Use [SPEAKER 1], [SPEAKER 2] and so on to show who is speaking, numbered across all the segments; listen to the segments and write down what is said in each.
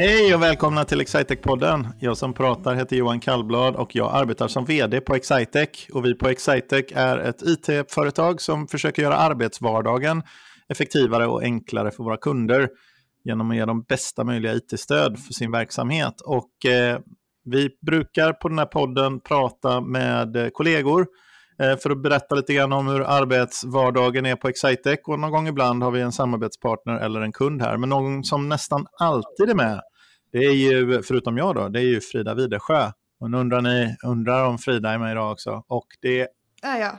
[SPEAKER 1] Hej och välkomna till Excitec-podden. Jag som pratar heter Johan Kallblad och jag arbetar som vd på Excitec. Och vi på Excitec är ett it-företag som försöker göra arbetsvardagen effektivare och enklare för våra kunder genom att ge dem bästa möjliga it-stöd för sin verksamhet. Och eh, vi brukar på den här podden prata med kollegor Eh, för att berätta lite grann om hur arbetsvardagen är på Excitec. Och någon gång ibland har vi en samarbetspartner eller en kund här. Men någon som nästan alltid är med, det är ju, förutom jag då, det är ju Frida Widersjö. Och nu undrar ni undrar om Frida är med idag också. Och det
[SPEAKER 2] är jag.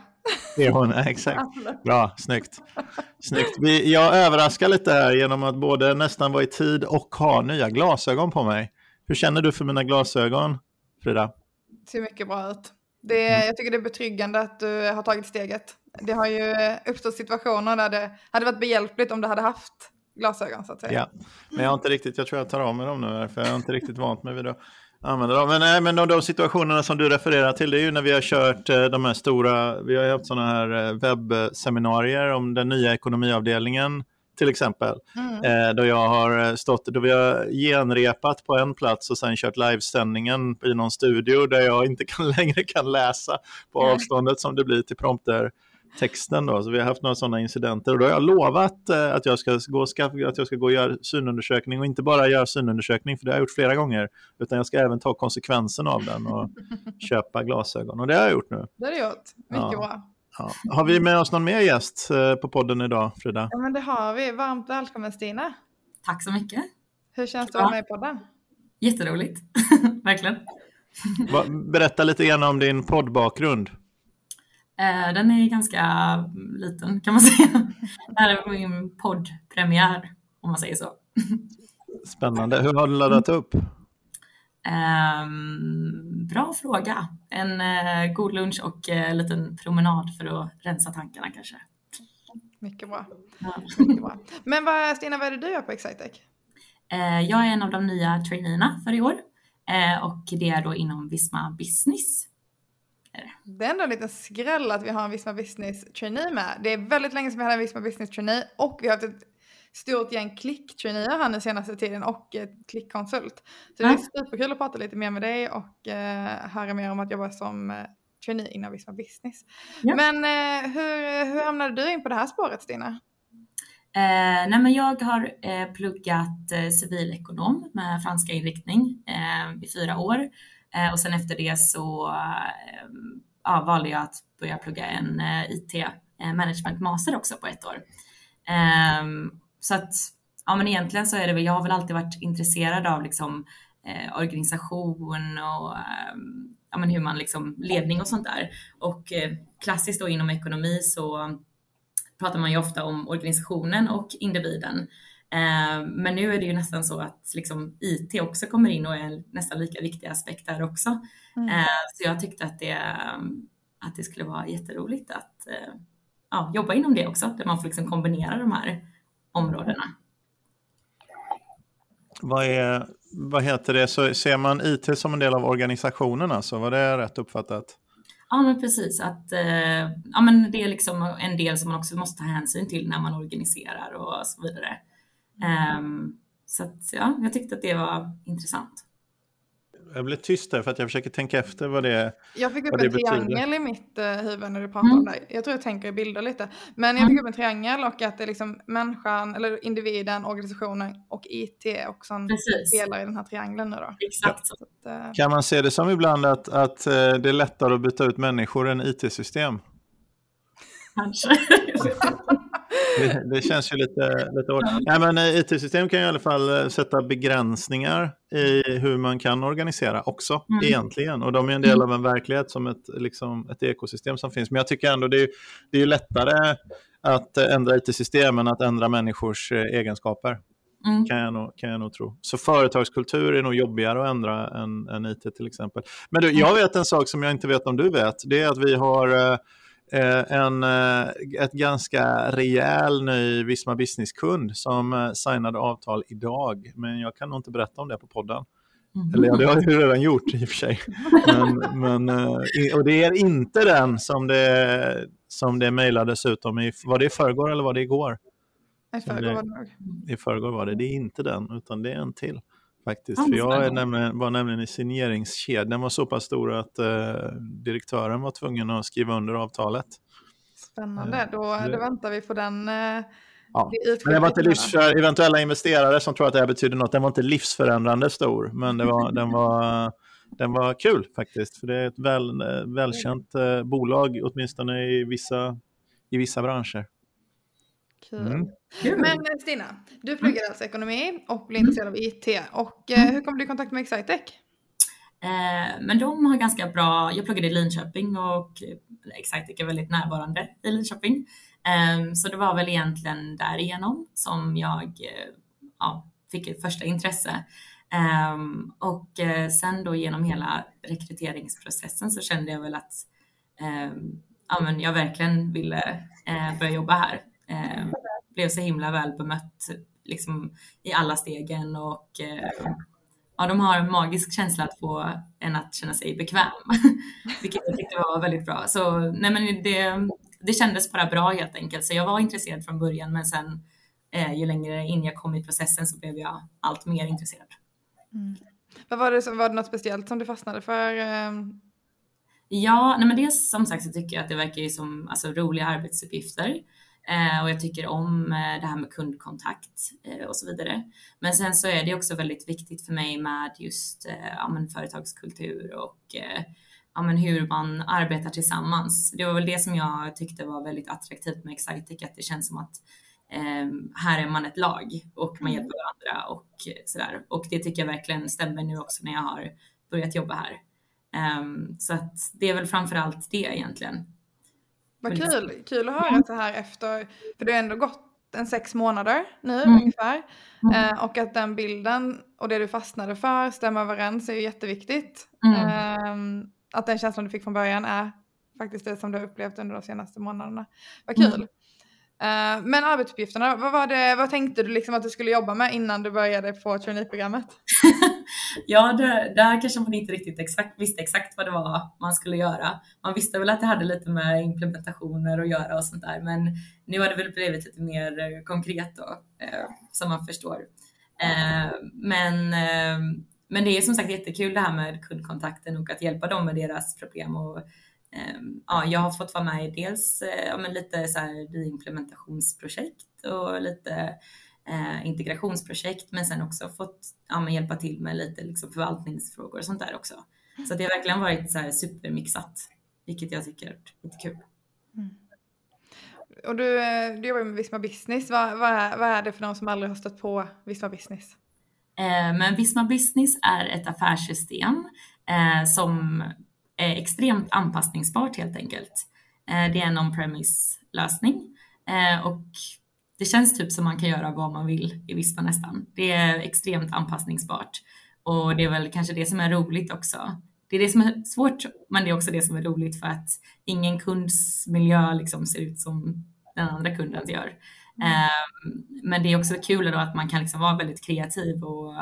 [SPEAKER 1] Det är hon, exakt. Bra, snyggt. snyggt. Vi, jag överraskar lite här genom att både nästan vara i tid och ha nya glasögon på mig. Hur känner du för mina glasögon, Frida?
[SPEAKER 2] Ser mycket bra ut. Det, mm. jag tycker det är betryggande att du har tagit steget. Det har ju uppstått situationer där det hade varit behjälpligt om du hade haft glasögon så att säga.
[SPEAKER 1] Ja, men jag har inte riktigt, jag tror jag tar av mig dem nu för jag har inte riktigt vant mig vid att använda dem. Men, nej, men de, de situationerna som du refererar till det är ju när vi har kört eh, de här stora, vi har haft sådana här eh, webbseminarier om den nya ekonomiavdelningen till exempel. Mm. Eh, då jag har stått, då vi har genrepat på en plats och sen kört livesändningen i någon studio där jag inte kan, längre kan läsa på avståndet som det blir till prompter texten då. Så vi har haft några sådana incidenter och då har jag lovat eh, att, jag ska gå, att jag ska gå och göra synundersökning och inte bara göra synundersökning för det har jag gjort flera gånger utan jag ska även ta konsekvensen av den och köpa glasögon och det har jag gjort nu.
[SPEAKER 2] Det har du gjort, mycket ja. bra.
[SPEAKER 1] Ja. Har vi med oss någon mer gäst eh, på podden idag, Frida?
[SPEAKER 2] Ja, men det har vi. Varmt välkommen Stina.
[SPEAKER 3] Tack så mycket.
[SPEAKER 2] Hur känns det att vara med i podden?
[SPEAKER 3] Jätteroligt, verkligen.
[SPEAKER 1] Berätta lite grann om din poddbakgrund.
[SPEAKER 3] Eh, den är ganska liten kan man säga. Det här är min poddpremiär, om man säger så.
[SPEAKER 1] Spännande. Hur har du laddat upp?
[SPEAKER 3] Um, bra fråga. En uh, god lunch och en uh, liten promenad för att rensa tankarna kanske.
[SPEAKER 2] Mycket bra. Ja. Mycket bra. Men vad, Stina, vad är det du gör på Excitec?
[SPEAKER 3] Uh, jag är en av de nya traineerna för i år och det är då inom Visma Business.
[SPEAKER 2] Det är ändå en liten skräll att vi har en Visma Business trainee med. Det är väldigt länge sedan vi hade en Visma Business trainee och vi har haft ett stort gäng klicktraineer här den senaste tiden och klickkonsult. Så det är superkul att prata lite mer med dig och eh, höra mer om att jobba som eh, trainee inom Visma Business. Ja. Men eh, hur, hur hamnade du in på det här spåret Stina?
[SPEAKER 3] Eh, nej men jag har eh, pluggat eh, civilekonom med franska inriktning i fyra år Eh, och sen efter det så ehm, ja, valde jag att börja plugga en eh, IT eh, management master också på ett år. Ehm, så att ja, men egentligen så är det väl, jag har väl alltid varit intresserad av liksom eh, organisation och eh, ja, men hur man liksom ledning och sånt där. Och eh, klassiskt då inom ekonomi så pratar man ju ofta om organisationen och individen. Eh, men nu är det ju nästan så att liksom IT också kommer in och är nästan lika viktiga aspekter också. Mm. Eh, så jag tyckte att det, att det skulle vara jätteroligt att eh, ja, jobba inom det också, där man får liksom kombinera de här områdena.
[SPEAKER 1] Vad, är, vad heter det, så ser man IT som en del av organisationen alltså? Var det rätt uppfattat?
[SPEAKER 3] Ja men precis, att ja, men det är liksom en del som man också måste ta hänsyn till när man organiserar och så vidare. Um, så att, ja, jag tyckte att det var intressant
[SPEAKER 1] jag blev tyst där för att jag försöker tänka efter vad det
[SPEAKER 2] Jag fick upp en triangel i mitt uh, huvud när du pratade mm. om det. Jag tror jag tänker i bilder lite. Men jag fick upp en triangel och att det är liksom människan, eller individen, organisationen och IT också en delar i den här triangeln nu då.
[SPEAKER 3] Exakt. Så
[SPEAKER 1] att, uh... Kan man se det som ibland att, att uh, det är lättare att byta ut människor än IT-system?
[SPEAKER 3] Kanske.
[SPEAKER 1] Det, det, känns ju lite, lite. Ja, men eh, IT-system kan i alla fall eh, sätta begränsningar i hur man kan organisera också mm. egentligen. Och de är en del mm. av en verklighet som ett, liksom, ett ekosystem som finns. Men jag tycker ändå det är, det är lättare att ändra IT-system än att ändra människors eh, egenskaper. Mm. Kan, jag nog, kan jag nog tro. Så företagskultur är nog jobbigare att ändra än, än IT till exempel. Men du, jag vet en sak som jag inte vet om du vet. Det är att vi har Eh, en, eh, ett ganska rejäl ny Visma Business-kund som eh, signade avtal idag. Men jag kan nog inte berätta om det på podden. Mm. Eller ja, det har jag ju redan gjort i och för sig. Men, men, och det är inte den som det, som det mejlades ut om. I, var det i förrgår eller var det igår?
[SPEAKER 2] I förrgår var det
[SPEAKER 1] I förrgår var det. Det är inte den, utan det är en till. Faktiskt. För jag är nämligen, var nämligen i signeringskedjan. Den var så pass stor att eh, direktören var tvungen att skriva under avtalet.
[SPEAKER 2] Spännande, då, då väntar vi på den. Eh,
[SPEAKER 1] ja. Men det var inte livs för eventuella investerare som tror att det här betyder något. Den var inte livsförändrande stor, men det var, den, var, den var kul faktiskt. För det är ett väl, välkänt eh, bolag, åtminstone i vissa, i vissa branscher.
[SPEAKER 2] Kul. Mm. Men eh, Stina, du pluggar alltså ekonomi och blir intresserad av IT. Och eh, hur kom du i kontakt med Excitec?
[SPEAKER 3] Eh, men de har ganska bra, jag pluggade i Linköping och Excitec är väldigt närvarande i Linköping. Eh, så det var väl egentligen därigenom som jag eh, ja, fick ett första intresse. Um, och sen då genom hela rekryteringsprocessen så kände jag väl att um, ja, men jag verkligen ville börja jobba här. Eh, blev så himla väl bemött liksom, i alla stegen och eh, ja, de har en magisk känsla att få en att känna sig bekväm, vilket jag tyckte var väldigt bra. Så nej, men det, det kändes bara bra helt enkelt. Så jag var intresserad från början, men sen eh, ju längre in jag kom i processen så blev jag allt mer intresserad.
[SPEAKER 2] Mm. Vad var det, som, var det något speciellt som du fastnade för? Eh?
[SPEAKER 3] Ja, nej men dels som sagt så tycker jag att det verkar ju som alltså, roliga arbetsuppgifter. Eh, och jag tycker om eh, det här med kundkontakt eh, och så vidare. Men sen så är det också väldigt viktigt för mig med just ja, men företagskultur och ja, men hur man arbetar tillsammans. Det var väl det som jag tyckte var väldigt attraktivt med Excitec, att det känns som att eh, här är man ett lag och man hjälper varandra och sådär. Och det tycker jag verkligen stämmer nu också när jag har börjat jobba här. Um, så att det är väl framför allt det egentligen.
[SPEAKER 2] Vad kul, kul att höra så här efter, för det har ändå gått en sex månader nu mm. ungefär. Mm. Eh, och att den bilden och det du fastnade för stämmer överens är ju jätteviktigt. Mm. Eh, att den känslan du fick från början är faktiskt det som du har upplevt under de senaste månaderna. Vad kul. Mm. Eh, men arbetsuppgifterna, vad, var det, vad tänkte du liksom att du skulle jobba med innan du började på traineeprogrammet?
[SPEAKER 3] ja, det, där kanske man inte riktigt exakt, visste exakt vad det var man skulle göra. Man visste väl att det hade lite med implementationer att göra och sånt där, men nu har det väl blivit lite mer eh, konkret då, eh, som man förstår. Eh, men, eh, men det är som sagt jättekul det här med kundkontakten och att hjälpa dem med deras problem och ja, jag har fått vara med i dels ja, men lite så här implementationsprojekt och lite eh, integrationsprojekt, men sen också fått ja, hjälpa till med lite liksom, förvaltningsfrågor och sånt där också. Så det har verkligen varit så här supermixat, vilket jag tycker är lite kul. Mm.
[SPEAKER 2] Och du, eh, du jobbar med Visma Business. Vad, vad, är, vad är det för någon som aldrig har stött på Visma Business?
[SPEAKER 3] Eh, men Visma Business är ett affärssystem eh, som är extremt anpassningsbart helt enkelt. Eh, det är en on-premise lösning eh, och det känns typ som man kan göra vad man vill i Vispa nästan. Det är extremt anpassningsbart och det är väl kanske det som är roligt också. Det är det som är svårt, men det är också det som är roligt för att ingen kunds miljö liksom ser ut som den andra kundens gör. Mm. Men det är också kul då att man kan liksom vara väldigt kreativ och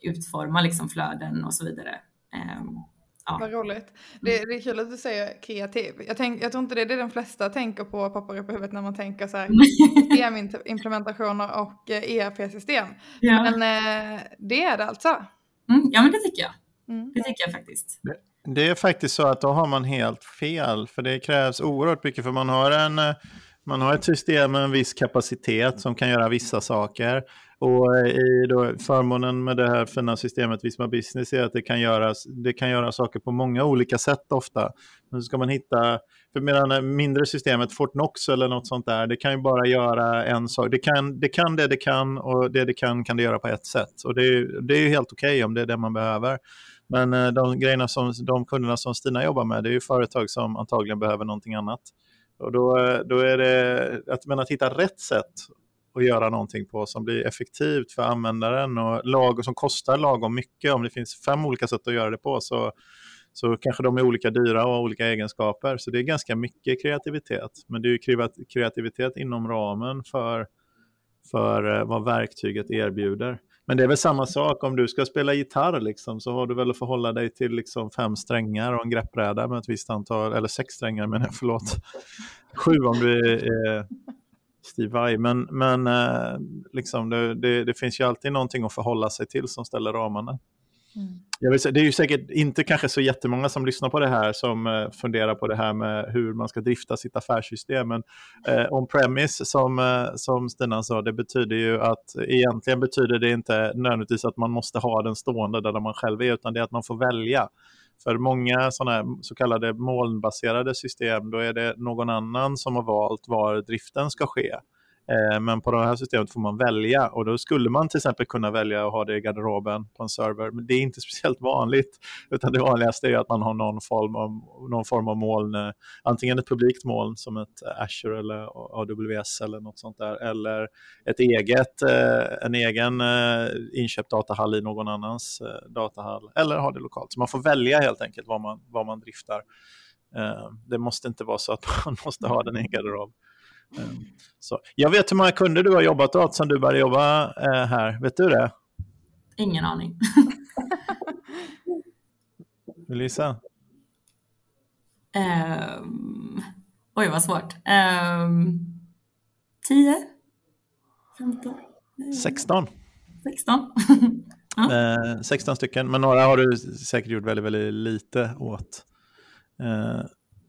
[SPEAKER 3] utforma liksom flöden och så vidare.
[SPEAKER 2] Ja. Vad roligt. Det, det, är kul att du säger kreativ. Jag, tänk, jag tror inte det är det de flesta tänker på, poppar upp i huvudet när man tänker så här systemimplementationer och eh, ERP-system. Ja. Men eh, det är det alltså?
[SPEAKER 3] Mm, ja, men det tycker jag. Mm. Det tycker jag faktiskt.
[SPEAKER 1] Det är faktiskt så att då har man helt fel, för det krävs oerhört mycket, för man har en eh, man har ett system med en viss kapacitet som kan göra vissa saker. Och eh, i då, förmånen med det här fina systemet Visma Business är att det kan, göras, det kan göra saker på många olika sätt ofta. Men så ska man hitta, för medan mindre systemet Fortnox eller något sånt där, det kan ju bara göra en sak. Det kan det, kan det, det kan och det det kan kan det göra på ett sätt. Och det är, det är ju helt okej okay om det är det man behöver. Men eh, de grejerna som de kunderna som Stina jobbar med, det är ju företag som antagligen behöver någonting annat. Och då, då är det att, men att hitta rätt sätt att göra någonting på som blir effektivt för användaren och lag, som kostar lagom mycket. Om det finns fem olika sätt att göra det på så, så kanske de är olika dyra och har olika egenskaper. Så det är ganska mycket kreativitet. Men det är kreativitet inom ramen för, för eh, vad verktyget erbjuder. Men det är väl samma sak om du ska spela gitarr liksom, så har du väl att förhålla dig till liksom fem strängar och en greppbräda med ett visst antal, eller sex strängar men förlåt, sju om du är Steve Vai. Men, men eh, liksom det, det, det, finns ju alltid någonting att förhålla sig till som ställer ramarna. Mm. Jag vill säga, det är ju säkert inte kanske så jättemånga som lyssnar på det här som eh, funderar på det här med hur man ska drifta sitt affärssystem. Men eh, on-premise, som, eh, som Stina sa, det betyder ju att egentligen betyder det inte nödvändigtvis att man måste ha den stående där man själv är, utan det är att man får välja. För många sådana så kallade molnbaserade system, då är det någon annan som har valt var driften ska ske. Eh, men på det här systemet får man välja och då skulle man till exempel kunna välja att ha det i garderoben på en server. Men det är inte speciellt vanligt, utan det vanligaste är att man har någon form av, någon form av moln, eh, antingen ett publikt moln som ett eh, Azure eller AWS eller något sånt där, eller ett eget, en egen inköpt datahall i någon annans datahall, eller ha det lokalt. Så man får välja helt enkelt vad man, vad man driftar. Det måste inte vara så att man måste ha den i en garderob. Ehm, så. Jag vet hur många kunder du har jobbat åt sedan du började jobba eh, här. Vet du det?
[SPEAKER 3] Ingen aning.
[SPEAKER 1] Gissa?
[SPEAKER 3] Um, oj, vad svårt. Um, 10? 15?
[SPEAKER 1] 16.
[SPEAKER 3] 16.
[SPEAKER 1] eh, 16 stycken, men några har du säkert gjort väldigt, väldigt lite åt.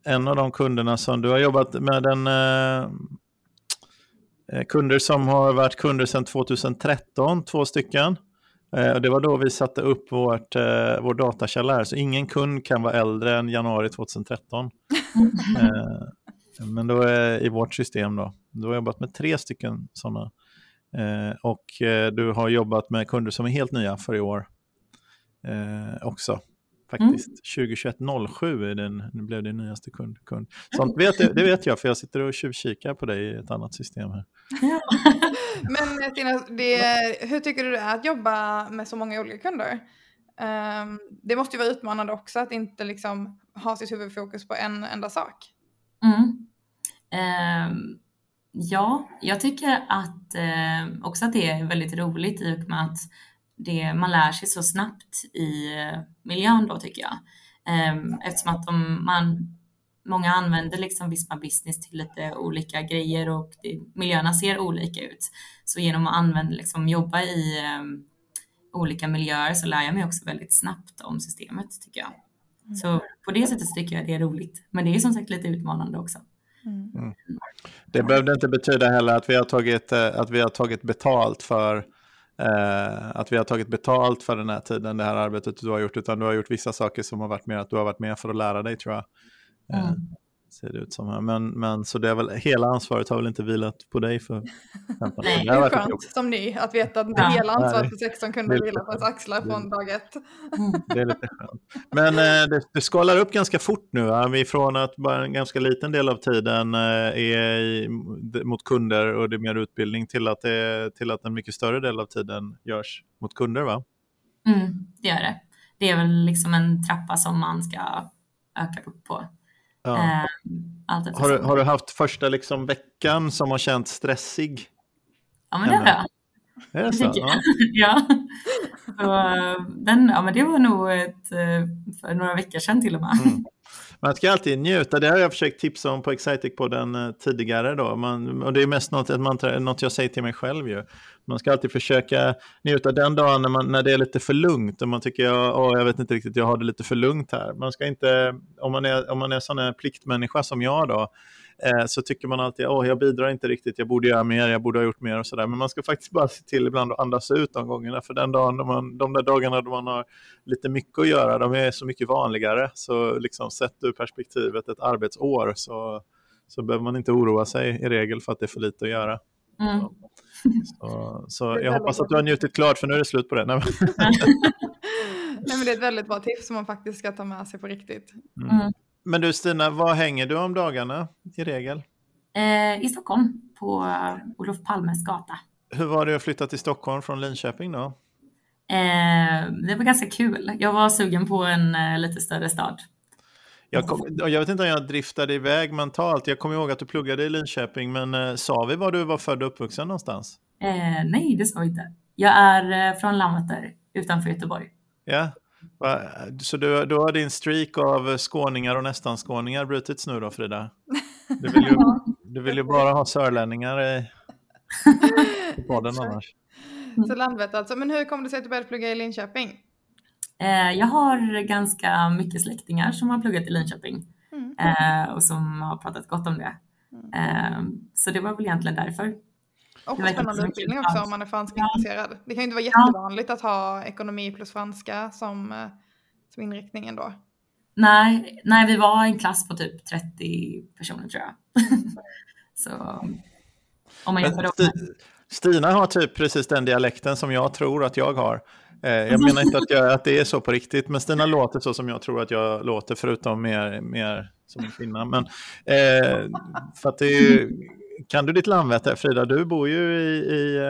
[SPEAKER 1] En av de kunderna som du har jobbat med, en eh, eh, kunder som har varit kunder sedan 2013, två stycken. Eh, och det var då vi satte upp vårt, eh, vår datakälla här, så ingen kund kan vara äldre än januari 2013. eh, men då är i vårt system då. Du har jobbat med tre stycken sådana. Eh, och eh, du har jobbat med kunder som är helt nya för i år också faktiskt. Mm. 2021 07 är den, nu blev det nyaste kund. kund. Sånt vet, det vet jag för jag sitter och tjuvkikar på dig i ett annat system här.
[SPEAKER 2] Men Tina, det, hur tycker du det är att jobba med så många olika kunder? Um, det måste ju vara utmanande också att inte liksom ha sitt huvudfokus på en enda sak.
[SPEAKER 3] Mm. Um, ja, jag tycker att uh, också att det är väldigt roligt i och med att det, man lär sig så snabbt i eh, miljön då tycker jag. Ehm, eftersom att de, man, många använder liksom Visma Business till lite olika grejer och det, miljöerna ser olika ut. Så genom att använda, liksom, jobba i um, olika miljöer så lär jag mig också väldigt snabbt om systemet tycker jag. Mm. Så på det sättet tycker jag det är roligt. Men det är som sagt lite utmanande också. Mm.
[SPEAKER 1] Mm. Det behövde inte betyda heller att vi har tagit, eh, att vi har tagit betalt för eh, att vi har tagit betalt för den här tiden, det här arbetet du har gjort, utan du har gjort vissa saker som har varit mer att du har varit med för att lära dig tror jag. Eh, mm. Ser det ut som här. Men, men så det är väl, hela ansvaret har väl inte vilat på dig för 15
[SPEAKER 2] Nej, det är skönt som ny att veta att ja. hela ansvaret för 16 kunde vila på ens axlar från dag ett.
[SPEAKER 1] Det är lite skönt. Men eh, det, det skalar upp ganska fort nu, va? ifrån att bara en ganska liten del av tiden eh, är i, mot kunder och det är mer utbildning till att, det, till att en mycket större del av tiden görs mot kunder va?
[SPEAKER 3] Mm, det gör det. Det är väl liksom en trappa som man ska öka upp på. Ja. Eh,
[SPEAKER 1] har, du, har du haft första liksom veckan som har känts stressig?
[SPEAKER 3] Ja, men det har jag.
[SPEAKER 1] Är det så? Ja.
[SPEAKER 3] ja. Så, den, ja, men det var nog ett, eh, för några veckor sedan till och med. Mm.
[SPEAKER 1] Man ska alltid njuta, det har jag försökt tipsa om på Excitec-podden eh, tidigare. Då. Man, och det är mest något, man, något jag säger till mig själv. Ju. Man ska alltid försöka njuta den dagen när, man, när det är lite för lugnt och man tycker jag, åh, jag vet inte riktigt, jag har det lite för lugnt här. Man ska inte, om man är, om man är sån här pliktmänniska som jag då, eh, så tycker man alltid, åh, jag bidrar inte riktigt, jag borde göra mer, jag borde ha gjort mer och sådär. Men man ska faktiskt bara se till ibland att andas ut de gångerna, för den dagen, man, de där dagarna då man har lite mycket att göra, de är så mycket vanligare. Så liksom sett ur perspektivet ett arbetsår så, så behöver man inte oroa sig i regel för att det är för lite att göra. Mm. Så, så jag hoppas att du har njutit klart för nu är det slut på det. Nej.
[SPEAKER 2] Nej, men det är ett väldigt bra tips som man faktiskt ska ta med sig på riktigt.
[SPEAKER 1] Mm. Mm. Men du Stina, var hänger du om dagarna i regel?
[SPEAKER 3] Eh, I Stockholm, på Olof Palmes gata.
[SPEAKER 1] Hur var det att flytta till Stockholm från Linköping då?
[SPEAKER 3] Eh, det var ganska kul. Jag var sugen på en eh, lite större stad.
[SPEAKER 1] Jag, kom, jag, vet inte om jag driftade iväg mentalt. Jag kommer ihåg att du pluggade i Linköping, men eh, sa vi var du var född och uppvuxen någonstans?
[SPEAKER 3] Eh, nej, det sa vi inte. Jag är eh, från Landvetter utanför Göteborg.
[SPEAKER 1] Ja, så du, då har din streak av skåningar och nästan skåningar brutits nu då, Frida? Du vill ju, Du vill ju bara ha sörlänningar i, i podden annars.
[SPEAKER 2] Så Landvetter alltså. Men hur kom det sig att du började plugga i Linköping?
[SPEAKER 3] Eh, jag har ganska mycket släktingar som har pluggat i Linköping
[SPEAKER 2] Mm.
[SPEAKER 3] eh, och som har pratat gott om det.
[SPEAKER 2] Mm.
[SPEAKER 3] Eh, så det var väl egentligen därför.
[SPEAKER 2] Och
[SPEAKER 3] verkar
[SPEAKER 2] spännande
[SPEAKER 3] som
[SPEAKER 2] utbildning
[SPEAKER 3] en
[SPEAKER 2] också om man är
[SPEAKER 3] Ja.
[SPEAKER 2] franskintresserad. Det kan ju inte vara
[SPEAKER 3] Ja.
[SPEAKER 2] jättevanligt att ha ekonomi plus franska som, eh, som inriktning ändå.
[SPEAKER 3] Nej, nej, vi var en klass på typ 30 personer tror jag. så om man jämför
[SPEAKER 1] Sti- Stina har typ precis den dialekten som jag tror att jag har. Eh, Jag menar inte att, jag, att det är så på riktigt, men Stina låter så som jag tror att jag låter, förutom mer, mer som en kvinna. Men, eh, för att det är ju, kan du ditt Landvetter, Frida? Du bor ju i... i eh,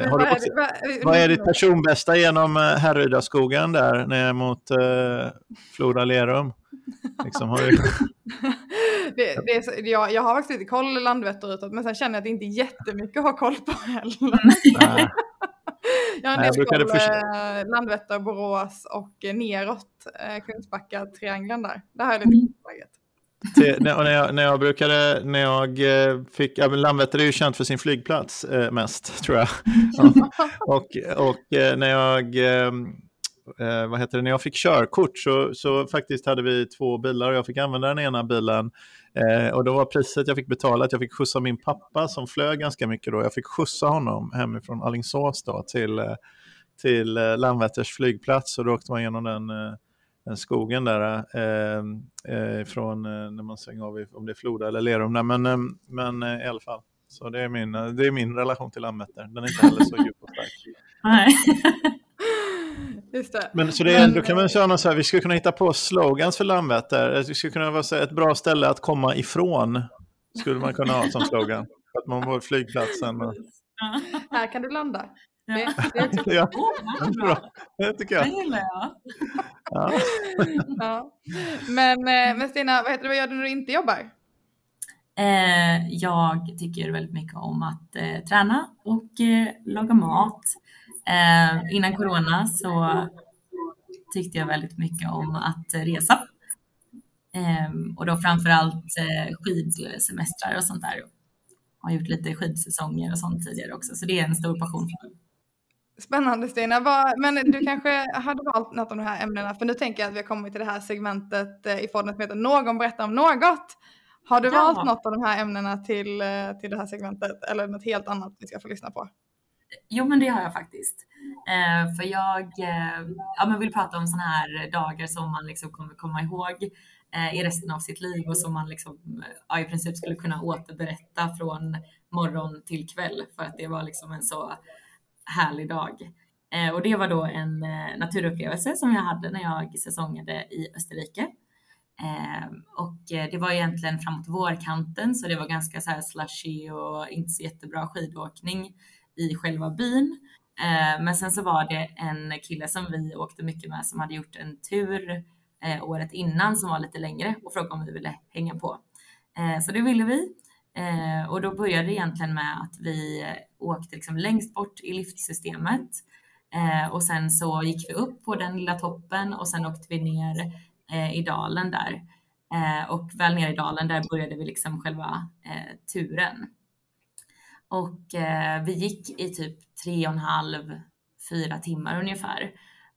[SPEAKER 1] eh, har du
[SPEAKER 2] Vad är
[SPEAKER 1] också,
[SPEAKER 2] det- vad-
[SPEAKER 1] vad är ditt personbästa genom eh, Härrydaskogen där ner mot eh, Floda Lerum? Liksom, har du,
[SPEAKER 2] det, det är jag, jag har faktiskt lite koll Landvetter utåt men sen känner jag att det inte är jättemycket att ha koll på heller.
[SPEAKER 1] nej.
[SPEAKER 2] Jag har en del koll
[SPEAKER 1] förs-
[SPEAKER 2] eh, Landvetter, Borås och neråt eh, Kungsbacka, triangeln där. Där har jag lite
[SPEAKER 3] Mm.
[SPEAKER 1] Till, när, jag, när jag brukade, när jag eh, fick, ja, Landvetter är ju känt för sin flygplats eh, mest, tror jag. Ja. Och, och eh, när jag, eh, eh, vad heter det, när jag fick körkort så, så faktiskt hade vi två bilar och jag fick använda den ena bilen. Eh, och då var priset jag fick betala att jag fick skjutsa min pappa som flög ganska mycket då. Jag fick skjutsa honom hemifrån Alingsås då till, till Landvetters flygplats och då åkte man genom den den skogen där eh, eh, från eh, när man svänger av om det är Floda eller Lerum. Men, eh, men eh, i alla fall. Så det är, min, eh, det är min relation till Landvetter. Den är inte heller så djup och stark.
[SPEAKER 3] Nej.
[SPEAKER 2] Just det.
[SPEAKER 1] Men så det är,
[SPEAKER 2] Men,
[SPEAKER 1] då kan man säga något så här, vi skulle kunna hitta på slogans för Landvetter. Det skulle kunna vara så här, ett bra ställe att komma ifrån. Skulle man kunna ha som slogan. Att man var flygplatsen.
[SPEAKER 2] Här kan du landa.
[SPEAKER 3] Ja.
[SPEAKER 2] Det,
[SPEAKER 1] tycker jag.
[SPEAKER 3] gillar jag.
[SPEAKER 1] Ja.
[SPEAKER 2] ja. Men, eh, men Stina, vad, heter det, vad gör du när du inte jobbar?
[SPEAKER 3] Eh, jag tycker väldigt mycket om att eh, träna och eh, laga mat. Eh, innan corona så tyckte jag väldigt mycket om att resa. Eh, och då framförallt eh, skidsemestrar och sånt där. Jag har gjort lite skidsäsonger och sånt tidigare också, så det är en stor passion för mig.
[SPEAKER 2] Spännande Stina. Men du kanske hade valt något av de här ämnena, för nu tänker jag att vi har kommit till det här segmentet eh, i podden som heter Någon berättar om något. Har du
[SPEAKER 3] Ja.
[SPEAKER 2] valt något av de här ämnena till, eh, till det här segmentet eller något helt annat vi ska få lyssna på?
[SPEAKER 3] Jo, men det har jag faktiskt. Eh, för jag eh, ja, men vill prata om sådana här dagar som man liksom kommer komma ihåg eh, i resten av sitt liv och som man liksom, eh, ja, i princip skulle kunna återberätta från morgon till kväll för att det var liksom en så härlig dag. Eh, och det var då en eh, naturupplevelse som jag hade när jag säsongade i Österrike. Eh, och det var egentligen framåt vårkanten så det var ganska så här slushy och inte så jättebra skidåkning i själva byn. Men sen så var det en kille som vi åkte mycket med som hade gjort en tur året innan som var lite längre och frågade om vi ville hänga på. Så det ville vi. Eh, och då började det egentligen med att vi åkte liksom längst bort i liftsystemet eh, och sen så gick vi upp på den lilla toppen och sen åkte vi ner eh, i dalen där. Eh, och väl ner i dalen där började vi liksom själva eh, turen. Och eh, vi gick i typ tre och en halv, fyra timmar ungefär.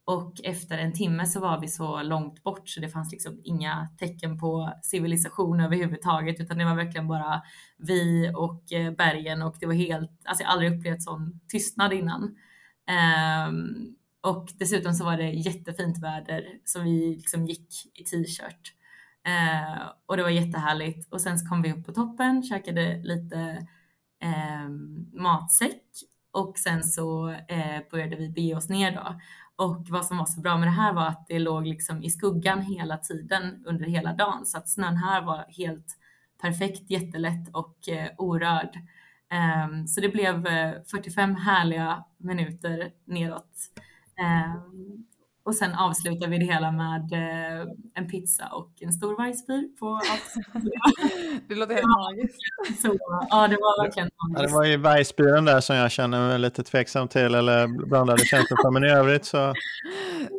[SPEAKER 3] Och efter en timme så var vi så långt bort så det fanns liksom inga tecken på civilisation överhuvudtaget utan det var verkligen bara vi och eh, bergen och det var helt, alltså jag har aldrig upplevt sån tystnad innan. Um, och dessutom så var det jättefint väder så vi liksom gick i t-shirt. Uh, och det var jättehärligt. Och sen så kom vi upp på toppen, käkade lite um, matsäck och sen så eh, började vi bege oss ner då. Och vad som var så bra med det här var att det låg liksom i skuggan hela tiden under hela dagen så att snön här var helt perfekt, jättelätt och eh, orörd. Um, så det blev eh, 45 härliga minuter neråt. Um, och sen avslutade vi det hela med eh, en pizza och en stor vargspyr på
[SPEAKER 2] Det låter helt magiskt.
[SPEAKER 3] Så ja, det var verkligen
[SPEAKER 1] Ja, det
[SPEAKER 3] magiskt.
[SPEAKER 1] var ju Bergsbyren där som jag känner mig lite tveksam till eller blandade känslor för. Men i övrigt så...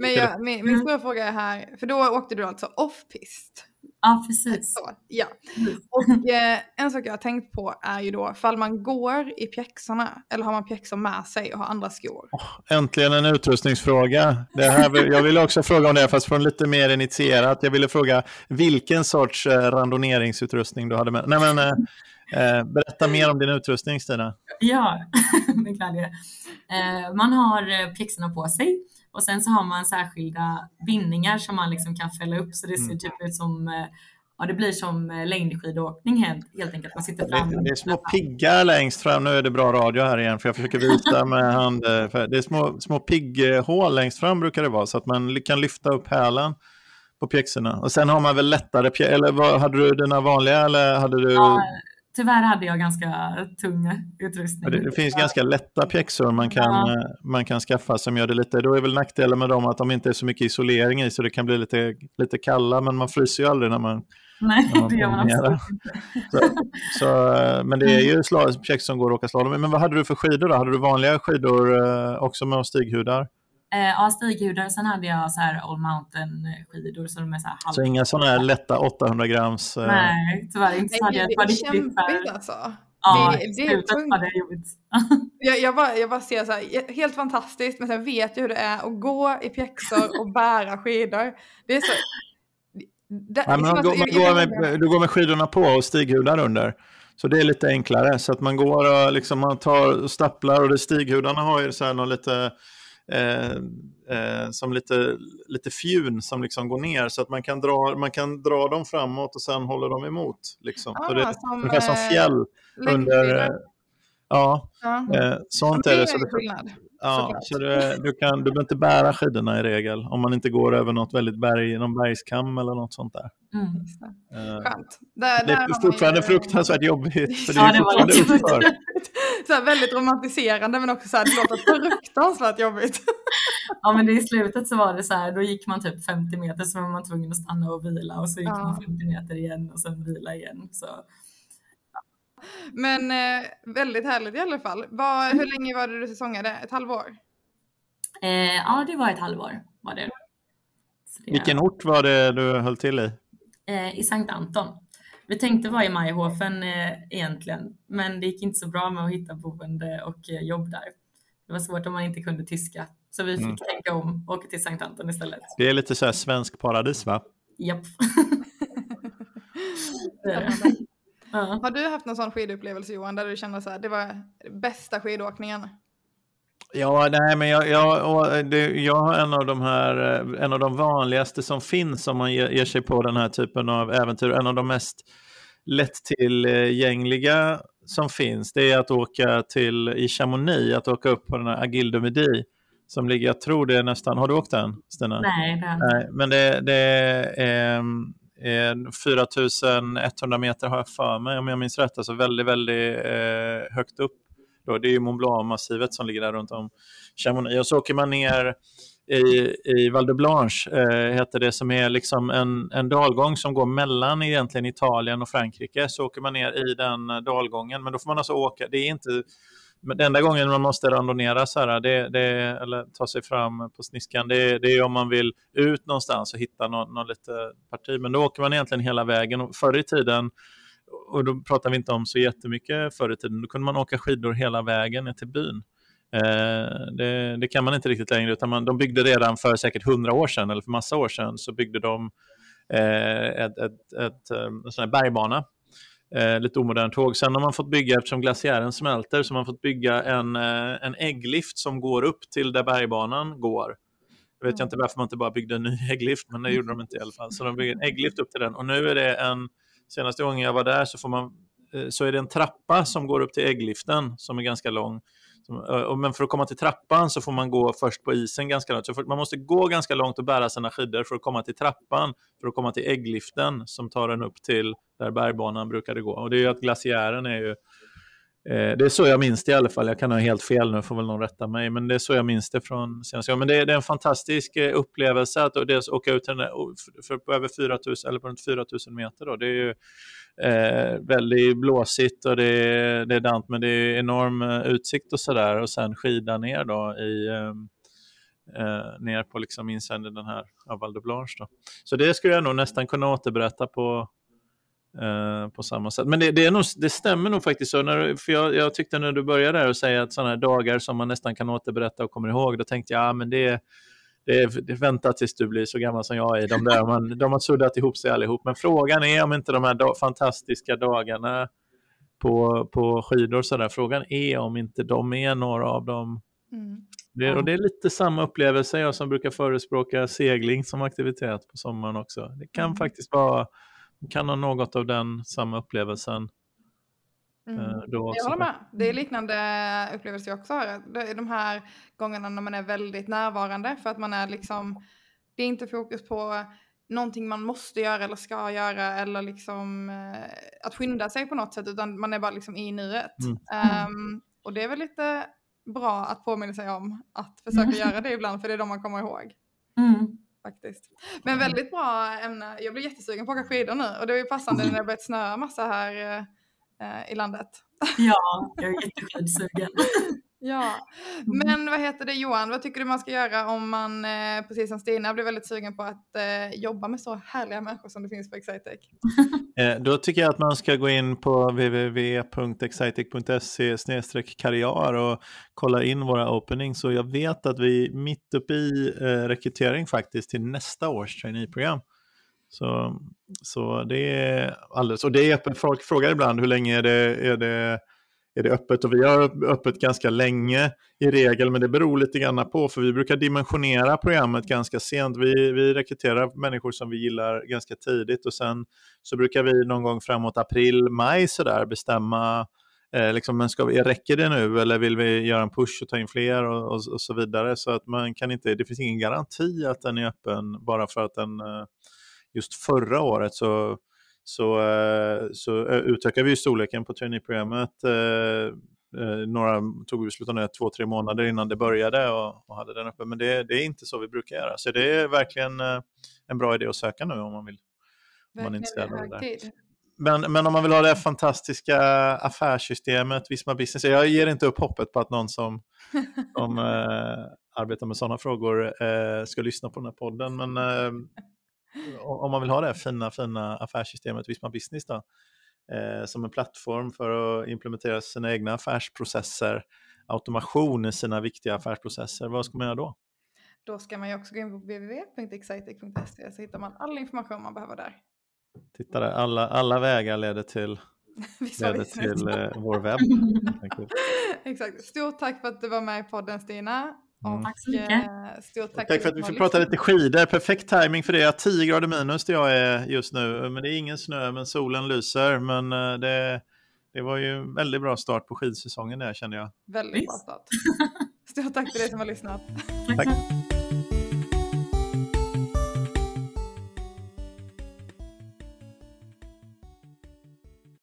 [SPEAKER 2] Men jag, min, min stora fråga är här, för då åkte du alltså off-pist.
[SPEAKER 3] Ja, precis.
[SPEAKER 2] Så, ja. Och eh, en sak jag har tänkt på är ju då, fall man går i pjäxorna eller har man pjäxor med sig och har andra skor?
[SPEAKER 1] Oh, äntligen en utrustningsfråga. Det här, jag ville också fråga om det, fast från lite mer initierat. Jag ville fråga vilken sorts eh, randoneringsutrustning du hade med. Nej, men, eh, eh berätta mer om din utrustning, Stina.
[SPEAKER 3] Ja, med glädje. Eh, man har eh, pjäxorna på sig och sen så har man särskilda bindningar som man liksom kan fälla upp så det ser mm. typ ut som eh, Ja, det blir som eh, längdskidåkning helt, helt enkelt. Man sitter fram.
[SPEAKER 1] Det, det är små piggar längst fram. Nu är det bra radio här igen för jag försöker visa med hand. Eh, det är små, små pigghål längst fram brukar det vara så att man kan lyfta upp hälen på pjäxorna. Och sen har man väl lättare eller vad, hade du dina vanliga eller hade du?
[SPEAKER 3] Ja, tyvärr hade jag ganska tung utrustning.
[SPEAKER 1] Det, det finns ganska lätta pjäxor man kan, ja. Eh, man kan skaffa som gör det lite, då är väl nackdelen med dem att de inte är så mycket isolering i så det kan bli lite, lite kalla men man fryser ju aldrig när man
[SPEAKER 3] Nej, det gör man absolut inte. Så,
[SPEAKER 1] så, eh, men det är ju pjäxor som går att åka slalom Men vad hade du för skidor då? Hade du vanliga skidor eh, också med stighudar?
[SPEAKER 3] Eh, ja, stighudar. Sen hade jag så här all mountain skidor. Så, de är så, här
[SPEAKER 1] så inga sådana här lätta 800 grams?
[SPEAKER 3] Eh... Nej, tyvärr inte. Så hade jag
[SPEAKER 2] ett par riktigt alltså.
[SPEAKER 3] Ja, det, det är tungt. Var det jobbigt.
[SPEAKER 2] jag, jag, bara, jag bara ser så här, helt fantastiskt, men sen vet jag hur det är att gå i pjäxor och bära skidor. Det är så...
[SPEAKER 1] Det, Nej, man, går, man går med, du går med skidorna på och stighudar under. Så det är lite enklare. Så att man går och liksom, man tar och stapplar och det stighudarna har ju så här någon lite Eh, eh, som lite, lite fjun som liksom går ner så att man kan, dra, man kan dra dem framåt och sen håller de emot. Liksom. Ah, så det är som, ungefär som eh, fjäll under... Eh, ja, ja. Sånt är det. Så det Ja, så du, du, kan, du behöver inte bära skidorna i regel om man inte går över något väldigt berg, någon bergskam eller något sånt där. Mm.
[SPEAKER 2] Uh, Skönt.
[SPEAKER 1] Där, det är fortfarande ju... fruktansvärt jobbigt. För det
[SPEAKER 3] ja, det var
[SPEAKER 2] uppför. så här, väldigt romantiserande men också så här, det låter fruktansvärt jobbigt.
[SPEAKER 3] ja men det i slutet så var det så här, då gick man typ 50 meter så var man tvungen att stanna och vila och så gick ja. man 50 meter igen och sen vila igen. Så
[SPEAKER 2] men eh, väldigt härligt i alla fall. Var, hur länge var det du säsongade? Ett halvår?
[SPEAKER 3] Eh, ja, det var ett halvår. Var det.
[SPEAKER 1] det Vilken ort var det du höll till i?
[SPEAKER 3] Eh, I Sankt Anton. Vi tänkte vara i Majhofen eh, egentligen, men det gick inte så bra med att hitta boende och eh, jobb där. Det var svårt om man inte kunde tyska, så vi fick mm. tänka om och åka till Sankt Anton istället.
[SPEAKER 1] Det är lite så här svensk paradis va?
[SPEAKER 3] Japp.
[SPEAKER 2] Ja. Har du haft någon sån skidupplevelse Johan, där du kände så här, det var bästa skidåkningen?
[SPEAKER 1] Ja, nej, men jag, jag, det, jag har en av de här, en av de vanligaste som finns om man ger, ger sig på den här typen av äventyr, en av de mest lättillgängliga som finns, det är att åka till i Chamonix, att åka upp på den här Midi som ligger, jag tror det är nästan, har du åkt den Stina?
[SPEAKER 3] Nej, det Nej
[SPEAKER 1] men det, det är, 4100 meter har jag för mig om jag minns rätt, alltså väldigt, väldigt eh, högt upp. Då. Det är ju Mont Blanc-massivet som ligger där runt om Chamonix. Och så åker man ner i, i Val de Blanche, eh, heter det, som är liksom en, en dalgång som går mellan egentligen Italien och Frankrike. Så åker man ner i den eh, dalgången, men då får man alltså åka, det är inte men den enda gången man måste randonera så här, det, det, eller ta sig fram på sniskan, det, det är om man vill ut någonstans och hitta någon, någon lite parti. Men då åker man egentligen hela vägen. Och förr i tiden, och då pratar vi inte om så jättemycket förr i tiden, då kunde man åka skidor hela vägen ner till byn. Eh, det, det, kan man inte riktigt längre, utan man, de byggde redan för säkert hundra år sedan, eller för massa år sedan, så byggde de eh, ett, ett, ett, eh, en sån här bergbana eh, lite omodernt tåg. Sen har man fått bygga, eftersom glaciären smälter, så har man fått bygga en, eh, en ägglift som går upp till där bergbanan går. Jag vet jag inte varför man inte bara byggde en ny ägglift, men det gjorde de inte i alla fall. Så de byggde en ägglift upp till den. Och nu är det en, senaste gången jag var där så, får man, eh, så är det en trappa som går upp till äggliften som är ganska lång. Eh, men för att komma till trappan så får man gå först på isen ganska långt. Så man måste gå ganska långt och bära sina skidor för att komma till trappan, för att komma till äggliften som tar en upp till där bergbanan brukade gå. Och det är ju att glaciären är ju eh, det är så jag minns det i alla fall. Jag kan ha helt fel nu, får väl någon rätta mig. Men det är så jag minns det från senaste gången. Men det är, det är en fantastisk eh, upplevelse att dels åka ut den där, för, på över 4 000, eller på runt 4 000 meter. Då. Det är ju eh, väldigt blåsigt och det är, det är dant, men det är enorm eh, utsikt och sådär. Och sen skida ner då i, eh, eh ner på liksom insänden den här av Val de Blanche. Då. Så det skulle jag nog nästan kunna återberätta på, eh, på samma sätt. Men det, det, är nog, det stämmer nog faktiskt så. När, för jag, jag tyckte när du började där och säga att sådana här dagar som man nästan kan återberätta och kommer ihåg, då tänkte jag, ja men det det, är, det vänta tills du blir så gammal som jag är. De, där, man, de har suddat ihop sig allihop. Men frågan är om inte de här dag, fantastiska dagarna på, på skidor, så där, frågan är om inte de är några av dem. Mm. Det, och det är lite samma upplevelse, jag som brukar förespråka segling som aktivitet på sommaren också. Det kan mm. faktiskt vara, kan ha något av den samma upplevelsen.
[SPEAKER 2] Mm. Eh, då jag håller med. Det är liknande upplevelser jag också har. Det är de här gångerna när man är väldigt närvarande för att man är liksom, det är inte fokus på någonting man måste göra eller ska göra eller liksom uh, att skynda sig på något sätt utan man är bara liksom i nuet. Mm. Um, och det är väl lite bra att påminna sig om att försöka mm. göra det ibland för det är de man kommer ihåg. Mm. Faktiskt. Men väldigt bra ämne. Jag blir jättesugen på att åka skidor nu och det är ju passande när det börjat snöa massa här uh, i landet.
[SPEAKER 3] Ja, jag är jätteskidsugen.
[SPEAKER 2] Ja, mm. men vad heter det Johan, vad tycker du man ska göra om man, eh, precis som Stina, blir väldigt sugen på att eh, jobba med så härliga människor som det finns på Excitec?
[SPEAKER 1] eh, då tycker jag att man ska gå in på www.excitec.se karriär och kolla in våra openings. Och jag vet att vi är mitt uppe i rekrytering faktiskt till nästa års traineeprogram. Så, så det är alldeles, och det är öppet, folk frågar ibland hur länge är det, är det är det öppet och vi har öppet ganska länge i regel, men det beror lite grann på, för vi brukar dimensionera programmet ganska sent. Vi, vi rekryterar människor som vi gillar ganska tidigt och sen så brukar vi någon gång framåt april, maj sådär bestämma Eh, liksom, men ska vi, räcker det nu eller vill vi göra en push och ta in fler och, och, och, så vidare. Så att man kan inte, det finns ingen garanti att den är öppen bara för att den eh, just förra året så så, eh, så eh, utökar vi storleken på traineeprogrammet. Eh, några tog beslut om det två, tre månader innan det började och, och hade den uppe. Men det, det, är inte så vi brukar göra. Så det är verkligen en bra idé att söka nu om man vill. Om man inte det där. Men, men om man vill ha det fantastiska affärssystemet, Visma Business. Jag ger inte upp hoppet på att någon som, som eh, arbetar med sådana frågor eh, ska lyssna på den här podden. Men eh, om man vill ha det fina, fina affärssystemet Visma Business då, eh, som en plattform för att implementera sina egna affärsprocesser, automation i sina viktiga affärsprocesser, vad ska man göra då?
[SPEAKER 2] Då ska man ju också gå in på www.excitec.se så hittar man all information man behöver där.
[SPEAKER 1] Titta där, alla, alla vägar leder till, leder till eh, vår webb.
[SPEAKER 2] Exakt. Stort tack för att du var med i podden Stina.
[SPEAKER 3] Mm. Tack så mycket.
[SPEAKER 2] Stort tack,
[SPEAKER 1] tack för att vi fick prata lite skidor. Perfekt timing för det. Jag har 10 grader minus där jag är just nu. Men det är ingen snö, men solen lyser. Men eh, det, det var ju en väldigt bra start på skidsäsongen där kände jag.
[SPEAKER 2] Väldigt bra start. Stort tack till dig som har lyssnat.
[SPEAKER 1] tack. tack.